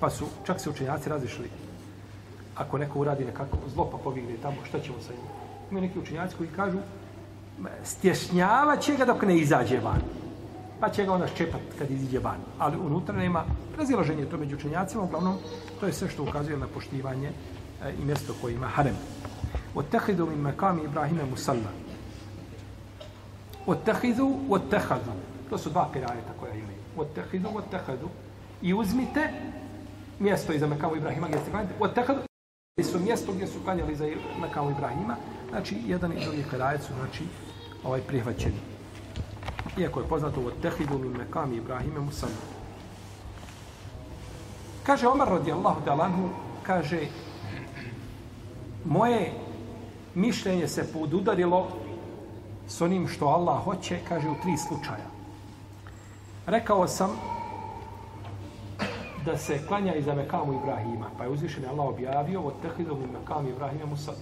Pa su, čak se učenjaci razišli, ako neko uradi nekako zlo pa pobigne tamo, šta ćemo sa njim? Ima neki učenjaci koji kažu, stješnjava će ga dok ne izađe van. Pa će ga onda ščepat kad iziđe van. Ali unutra nema razilaženje to među učenjacima. Uglavnom, to je sve što ukazuje na poštivanje e, i mjesto koje ima harem واتخذوا من مقام إبراهيم مصلى واتخذوا واتخذوا to su dva pirajeta koja imaju واتخذوا واتخذوا i uzmite mjesto iza Mekamu Ibrahima gdje ste klanjali واتخذوا su mjesto gdje su klanjali za Mekamu Ibrahima znači jedan i drugi pirajet su znači ovaj prihvaćeni iako je poznato واتخذوا من مقام إبراهيم مصلى kaže Omar radijallahu talanhu kaže moje mišljenje se podudarilo s onim što Allah hoće, kaže u tri slučaja. Rekao sam da se klanja iza Mekamu Ibrahima, pa je uzvišen Allah objavio od tehidom Mekamu Ibrahima Musa.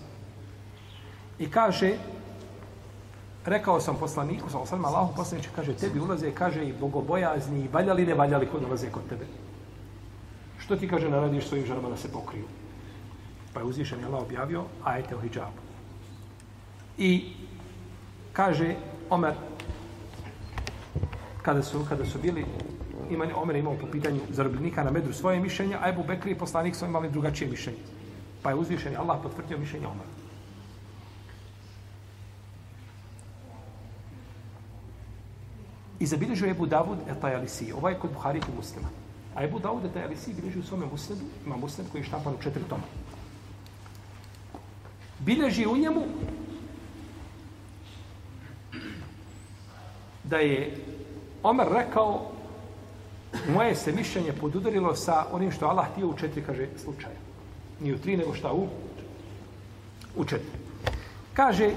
I kaže, rekao sam poslaniku, sam osam Allahu poslaniče, kaže, tebi ulaze, kaže, i bogobojazni, i valjali, ne valjali kod ulaze kod tebe. Što ti, kaže, naradiš svojim ženama da se pokriju? Pa je uzvišen Allah objavio ajete o hijabu. I kaže Omer, kada su, kada su bili, ima, Omer imao po pitanju zarobljenika na medru svoje mišljenje, a Ebu Bekri i poslanik su imali drugačije mišljenje. Pa je uzvišen Allah potvrdio mišljenje Omer. I zabilježio je Ebu Davud et Tajalisi. Ovaj je kod Buhari i muslima. A Ebu Davud et Tajalisi bilježi u svome musledu. Ima musled koji je štampan u četiri toma. Bilježi u njemu da je Omer rekao moje se mišljenje podudarilo sa onim što Allah htio u četiri, kaže, slučaja. Nije u tri, nego šta u? U četiri. Kaže,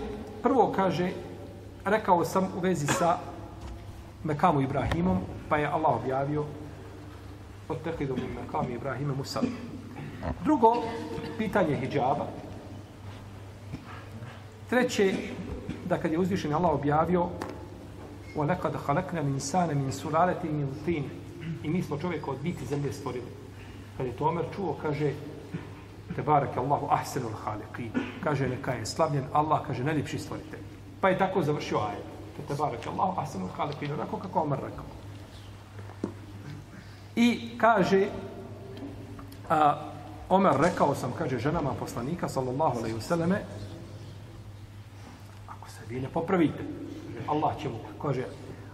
prvo kaže, rekao sam u vezi sa Mekamu Ibrahimom, pa je Allah objavio od tehidom Mekamu Ibrahimom u. Drugo, pitanje hijjaba. Treće, da kad je uzvišen Allah objavio وَلَقَدْ خَلَقْنَا الْإِنسَانَ مِنْ سُلَالَةٍ مِنْ طِينٍ I mi smo čovjeka od biti zemlje stvorili. Kad je to Omer čuo, kaže, Te barake Allahu ahsenul haliqin. Kaže neka je slavljen Allah, kaže najljepši stvoritelj. Pa je tako završio ajet. Te barake Allahu ahsenul haliqin. Onako kako Omer rekao. I kaže, a, Omer rekao sam, kaže ženama poslanika, sallallahu alaihi vseleme, ako se vi ne popravite, kaže, Allah će mu, kaže,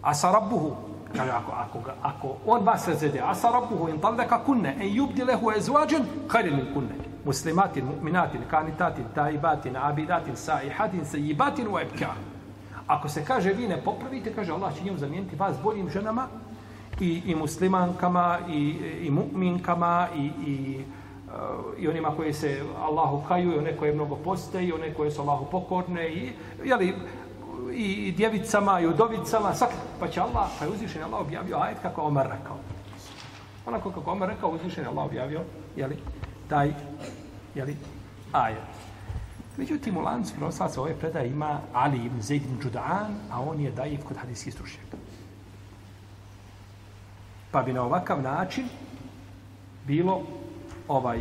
asa rabbuhu, kaže, ako, ako, ga, ako on vas razvede, sa rabbuhu in taldeka kunne, en yubdi lehu ezvađen, hajri min kunne, muslimatin, mu'minatin, kanitatin, taibatin, abidatin, saihatin, sejibatin, u ebkar. Ako se kaže, vi ne popravite, kaže, Allah će njemu zamijeniti vas boljim ženama, i, i muslimankama, i, i mu'minkama, i, i uh, i onima koji se Allahu kaju, i one koje mnogo poste, i one koje su Allahu pokorne, i, jeli, i, i djevicama, i udovicama, svak, pa će Allah, pa je uzvišen Allah objavio ajet kako Omer rekao. Onako kako Omer rekao, uzvišen Allah objavio, jeli, taj, jeli, ajet. Međutim, u lancu prenoslaca ove predaje ima Ali ibn Zaid ibn Đudan, a on je dajiv kod hadijskih stručnjaka. Pa bi na ovakav način bilo ovaj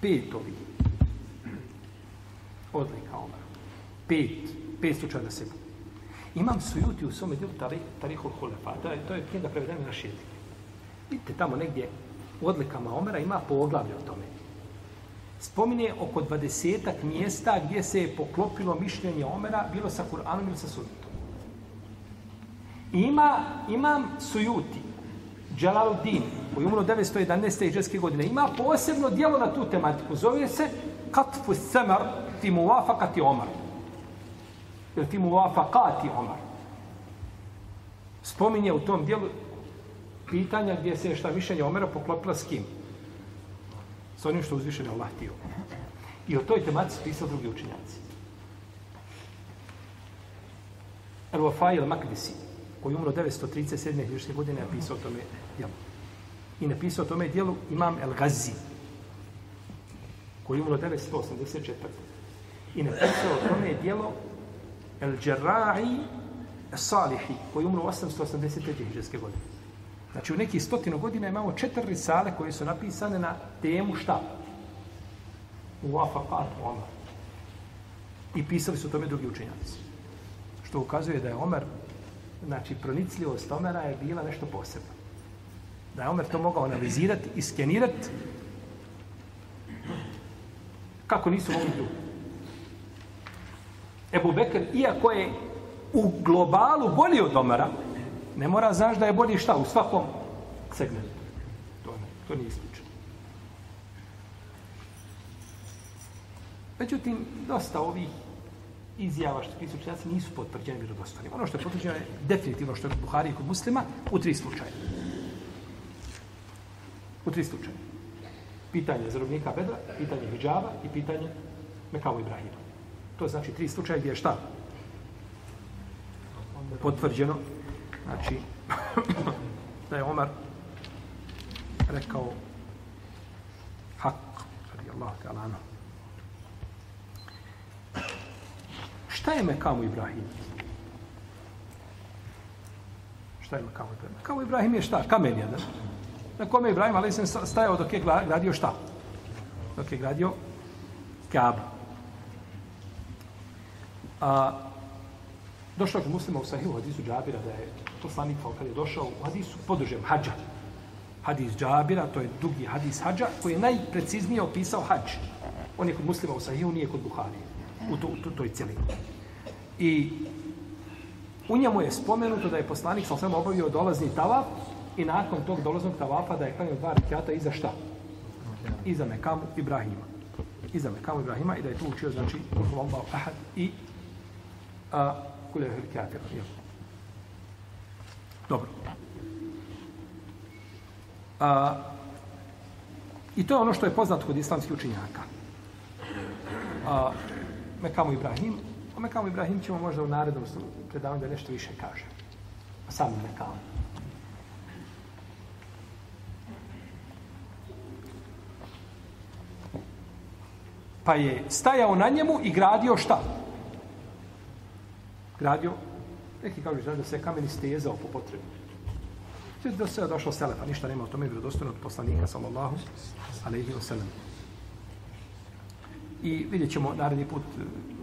pet ovih odlika Omara. Pet, pet slučaja da se Imam sujuti u svome djelu tarih, Tarihul Hulefa. To je, to je knjiga prevedena na šedik. Vidite tamo negdje u odlikama Omera ima poglavlje o tome. Spominje oko dvadesetak mjesta gdje se je poklopilo mišljenje Omera, bilo sa Kur'anom ili sa sujutom. Ima, imam sujuti, Jalaluddin, koji umro 911. iđeske godine, ima posebno dijelo na tu tematiku. Zove se Katfu Semar fi muvafakati Omar. Ili fi muvafakati Omar. Spominje u tom dijelu pitanja gdje se šta mišljenje Omera poklopila s kim? S onim što uzvišen je Allah tio. I o toj tematici pisao drugi učinjaci. El Wafai el-Makdisi, koji umro 937. hiđarske godine, je pisao o tome dijelu. I napisao o tome dijelu Imam El Gazi, koji umro 984. I napisao o tome dijelo El Džerra'i Salihi, koji je umro 880. hiđarske godine. Znači u nekih stotinu godina imamo četiri risale koje su napisane na temu šta? U Afakat Omar. I pisali su tome drugi učenjaci. Što ukazuje da je Omer, znači pronicljivost Omera je bila nešto posebno da je Omer to mogao analizirati i skenirati kako nisu mogli drugi. Ebu Bekr, iako je u globalu bolji od Omara, ne mora znaš da je bolji šta u svakom segmentu. To, ne, to nije isključeno. Međutim, dosta ovih izjava što pisu učenjaci nisu potvrđeni vjerodostanim. Ono što je potvrđeno je definitivno što je Buhari kod muslima u tri slučaje. U tri slučaje. Pitanje zarobnika Bedra, pitanje Hidžaba i pitanje Mekavu Ibrahima. To znači tri slučaje gdje je šta? Potvrđeno. Znači, (coughs) da je Omar rekao hak, radi Allah ta'ala. Šta je Mekamu Ibrahim? Šta je Mekamu Ibrahim? Mekamu Ibrahim je šta? Kamen jedan na kome Ibrahim ali sam stajao dok je gradio šta? Dok je gradio Kaaba. A, došao je muslima u sahihu hadisu Džabira da je poslanik kad je došao u hadisu podržem hađa. Hadis Džabira, to je dugi hadis hađa, koji je najpreciznije opisao hađ. On je kod muslima u sahihu, nije kod Buhari. U, to, u, toj cijelini. I u njemu je spomenuto da je poslanik sam sam obavio dolazni tavaf I nakon tog dolaznog tavafa da je klanio dva rekiata iza šta? Iza Mekamu Ibrahima. Iza Mekamu Ibrahima i da je tu učio, znači, Allahu ahad i a, kule rekiatir. Dobro. A, I to je ono što je poznato kod islamskih učinjaka. A, Mekamu Ibrahim. O Mekamu Ibrahim ćemo možda u narednom predavanju da nešto više kaže. Sam Mekamu. Pa je stajao na njemu i gradio šta? Gradio, neki kažu da se kamen istezao po potrebi. Sve do sve došlo selefa, ništa nema o tome vjerodostojno od poslanika, sallallahu alaihi wa sallam. I vidjet ćemo naredni put eh,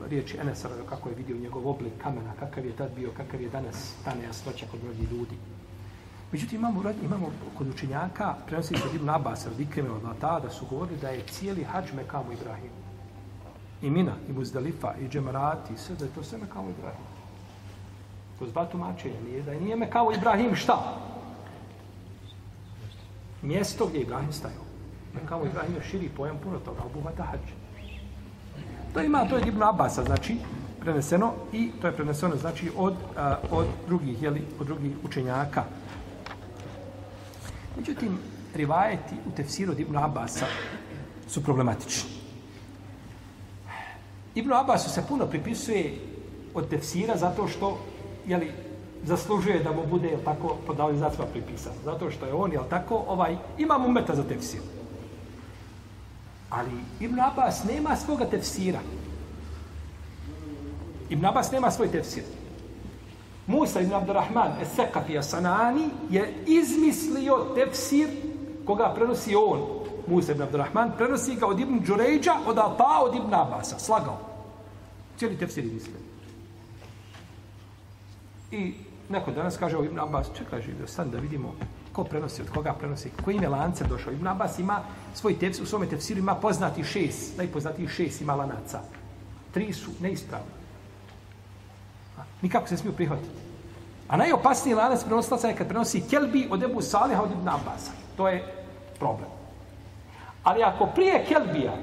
riječi Enesar, kako je vidio njegov oblik kamena, kakav je tad bio, kakav je danas ta nejasnoća kod mnogih ljudi. Međutim, imamo, imamo kod učenjaka, prenosi se Ibn Abbas, od Ikreme, od Lata, da su govorili da je cijeli hađ Mekamu Ibrahim. I Mina, i Muzdalifa, i Džemarati, sve, da je to sve Mekamu Ibrahim. Kroz dva tumačenja, nije da nije Mekamu Ibrahim šta? Mjesto gdje Ibrahim stajao. Mekamu Ibrahim je širi pojam puno toga, obuhvata hađa. To ima, to je Ibn Abasa, znači, preneseno i to je preneseno, znači, od, a, od drugih, jeli, od drugih učenjaka. Međutim, rivajeti u tefsiru od Ibn Abasa su problematični. Ibn Abbasu se puno pripisuje od tefsira zato što, jeli, zaslužuje da mu bude, jel tako, podavljen zacva pripisan. Zato što je on, jel tako, ovaj, ima mu meta za tefsir. Ali Ibn Abbas nema svoga tefsira. Ibn Abbas nema svoj tefsir. Musa ibn Abdurrahman es-Sekafi as-Sanani je izmislio tefsir koga prenosi on. Musa ibn Abdurrahman prenosi ga od Ibn Đurejđa, od Ata, od Ibn Abasa. Slagao. Cijeli tefsir izmislio. I neko danas kaže o Ibn Abbas, čekaj živio, sad da vidimo ko prenosi, od koga prenosi, koji ime lance došao. Ibn Abbas ima svoj tefsir, u svome tefsiru ima poznati šest, najpoznatiji šest ima lanaca. Tri su neispravni. Nikako se smiju prihvatiti. A najopasniji lanac prenosilaca je kad prenosi Kelbi od Ebu Saliha od Ibn Abbasa. To je problem. Ali ako prije Kelbija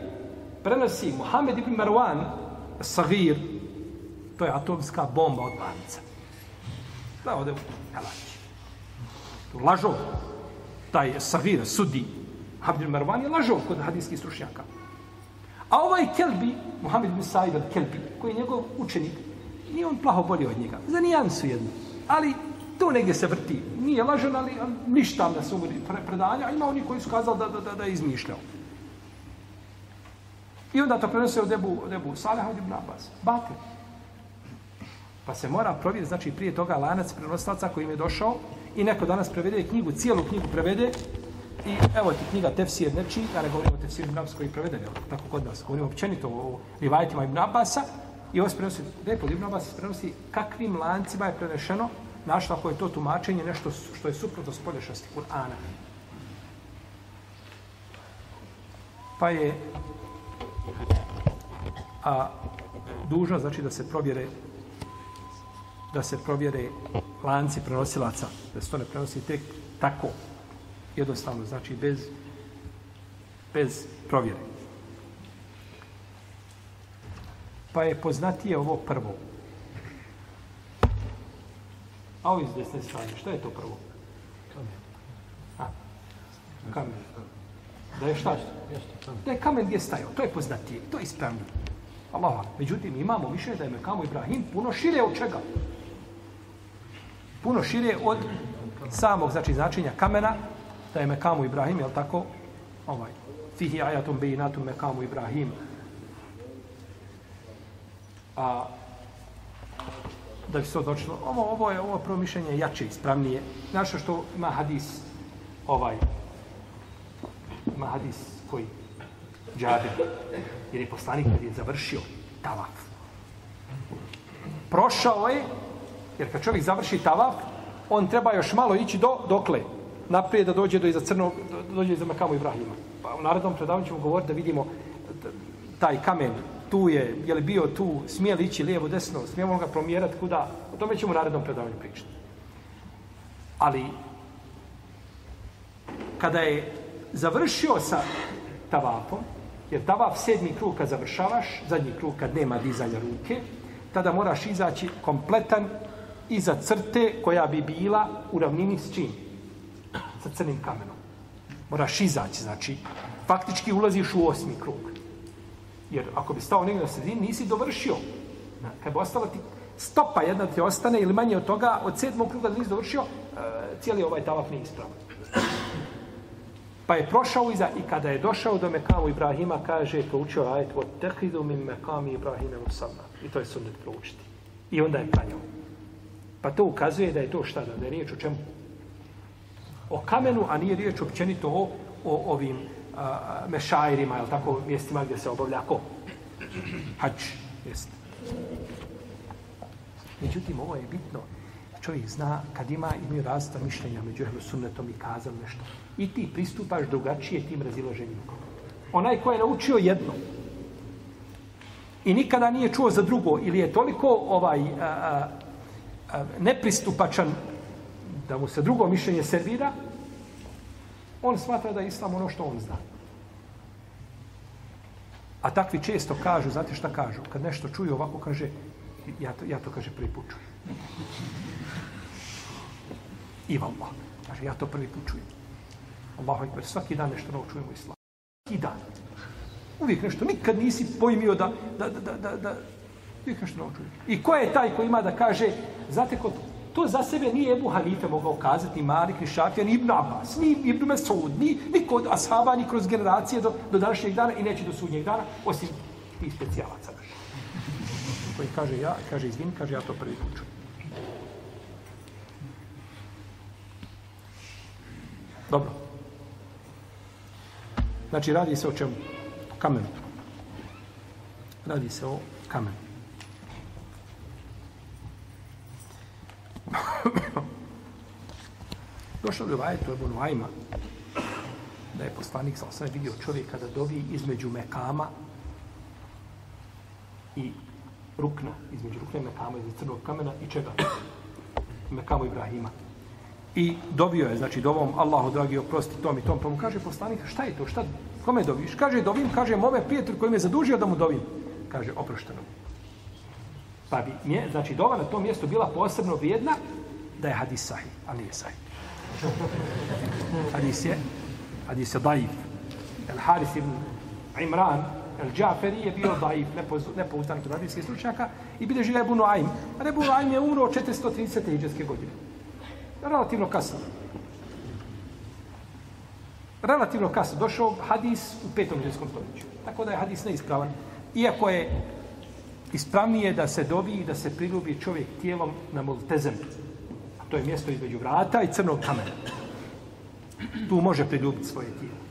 prenosi Muhammed ibn Marwan Sagir, to je atomska bomba od lanca. Da, ode u Kalači. Lažov. Taj Savir, sudi. Abdul Marwan je lažov kod hadijskih stručnjaka. A ovaj Kelbi, Muhammed ibn Sa'id al-Kelbi, koji je njegov učenik, nije on plaho bolje od njega. Za nijansu jednu. Ali to negdje se vrti. Nije lažan, ali ništa da se umori pre predanja. A ima oni koji su kazali da, da, da, da je izmišljao. I onda to prenose od Ebu, od Ebu Saleh od Ibn Abbas. Bate. Pa se mora provjeriti, znači prije toga lanac prenoslaca koji im je došao i neko danas prevede knjigu, cijelu knjigu prevede i evo ti knjiga Tefsir neči, ja ne govorim o Tefsir Ibn Abbas koji je preveden, evo, tako kod nas, govorim općenito o rivajetima Ibn Abbasa, I ovo se prenosi, lijepo, Ibn Abbas prenosi kakvim lancima je prenešeno, našla ako je to tumačenje nešto što je suprotno spolješnosti Kur'ana. Pa je a, dužno znači da se provjere da se provjere lanci prenosilaca, da se to ne prenosi tek tako, jednostavno, znači bez bez provjere. Pa je poznatije ovo prvo. A ovo iz desne strane, šta je to prvo? Kamen. A, kamen. Da je šta? Da je kamen gdje stajao, to je poznatije, to je ispravno. Allah, međutim, imamo mišljenje da je Mekamu Ibrahim puno šire od čega? Puno šire od samog, znači, značenja kamena, da je Mekamu Ibrahim, je tako? Ovaj, fihi ajatum bejinatum Mekamu Ibrahim, a da bi se odločilo, ovo, ovo je ovo promišljenje jače, ispravnije. Znaš što ima hadis ovaj, ima hadis koji džabe, jer je poslanik kad je završio tavaf. Prošao je, jer kad čovjek završi tavaf, on treba još malo ići do, dokle, naprijed da dođe do iza crnog, do, dođe iza Makamu Ibrahima. Pa u narednom predavanju ćemo govoriti da vidimo taj kamen tu je, je li bio tu, smije li ići lijevo, desno, smijemo ga promjerati kuda, o tome ćemo u narednom predavanju pričati. Ali, kada je završio sa tavapom, jer tavap sedmi krug kad završavaš, zadnji krug kad nema dizanja ruke, tada moraš izaći kompletan iza crte koja bi bila u ravnini s čim? Sa crnim kamenom. Moraš izaći, znači, faktički ulaziš u osmi krug. Jer ako bi stao negdje na sredini, nisi dovršio. Kad bi ostala ti stopa jedna ti ostane ili manje od toga, od sedmog kruga da nisi dovršio, e, cijeli ovaj tavaf nije ispravan. Pa je prošao iza i kada je došao do Mekamu Ibrahima, kaže, proučio ajet, od tehidu mi Mekami Ibrahima Musamma. I to je sunnet proučiti. I onda je klanjao. Pa to ukazuje da je to šta, da je riječ o čemu? o kamenu, a nije riječ općenito o, o ovim a, mešajrima, jel tako, mjestima gdje se obavlja ko? Hač, jeste. Međutim, ovo je bitno. Čovjek zna kad ima imaju različita mišljenja među ehlu sunnetom i kazam nešto. I ti pristupaš drugačije tim razilaženjima. Onaj ko je naučio jedno i nikada nije čuo za drugo ili je toliko ovaj a, a, nepristupačan da mu se drugo mišljenje servira, on smatra da je islam ono što on zna. A takvi često kažu, znate šta kažu? Kad nešto čuju ovako, kaže, ja to, ja to kaže, prvi put čujem. I Allah. Kaže, ja to prvi put čujem. Allahu ekber, svaki dan nešto novo čujemo islam. Svaki dan. Uvijek nešto, nikad nisi pojmio da, da, da, da, da, Vi kažete nešto novo. I ko je taj koji ima da kaže, znate ko to za sebe nije Ebu Hanife mogao kazati, ni Malik, ni Šafija, ni Ibn Abbas, ni Ibn Mesud, ni niko od ashaba, ni kroz generacije do, do današnjeg dana i neće do sudnjeg dana, osim tih specijalaca naša. Koji kaže, ja, kaže, izvin, kaže, ja to prvi put. Dobro. Znači, radi se o čemu? Kamenu. Radi se o kamenu. Došao je ovaj to je Nuajma, da je poslanik sa osam vidio čovjeka da dovi između Mekama i rukna, između rukna i Mekama, između crnog kamena i čega? Mekamu Ibrahima. I dobio je, znači, dovom Allahu, dragi, oprosti tom i tom, pa mu kaže poslanik, šta je to, šta, kome doviš? Kaže, dovim, kaže, mome prijatelj koji me zadužio da mu dovim. Kaže, oprošteno. Pa bi, nje, znači, dova na tom mjestu bila posebno vrijedna da je hadis sahih, ali nije sahih. Hadis je, hadis je daif. El Haris ibn Imran, El Džaferi je bio daif, nepouzdan kod hadijskih stručnjaka i bide žile Ebu Nuaym. A Ebu je umro 430. iđeske godine. Relativno kasno. Relativno kasno. Došao hadis u petom iđeskom stoljeću. Tako da je hadis neispravan. Iako je ispravnije da se dobi i da se priljubi čovjek tijelom na multezem. To je mjesto između vrata i crnog kamena. Tu može priljubiti svoje tijelo.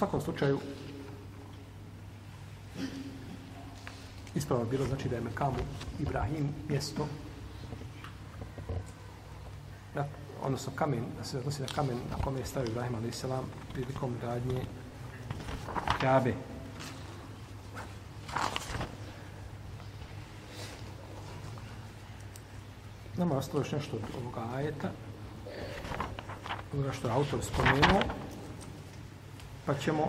Svakom slučaju, ispravno bilo znači da je Mekamu Ibrahim mjesto, da, odnosno kamen, da se odnosi na kamen na kome je stavio Ibrahim a.s. prilikom radnje Kabe. Nama je ostalo još nešto od ovoga ajeta, onoga što je autor spomenuo, pa ćemo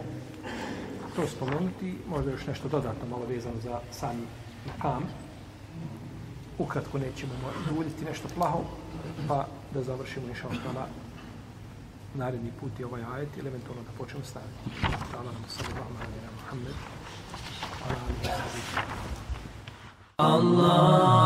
to spomenuti, možda još nešto dodatno malo vezano za sami makam. Ukratko nećemo duljiti nešto plaho, pa da završimo inša ostala naredni put i ovaj ajet ili eventualno da počnemo staviti. Hvala nam sallallahu alaihi wa Muhammed. Allah.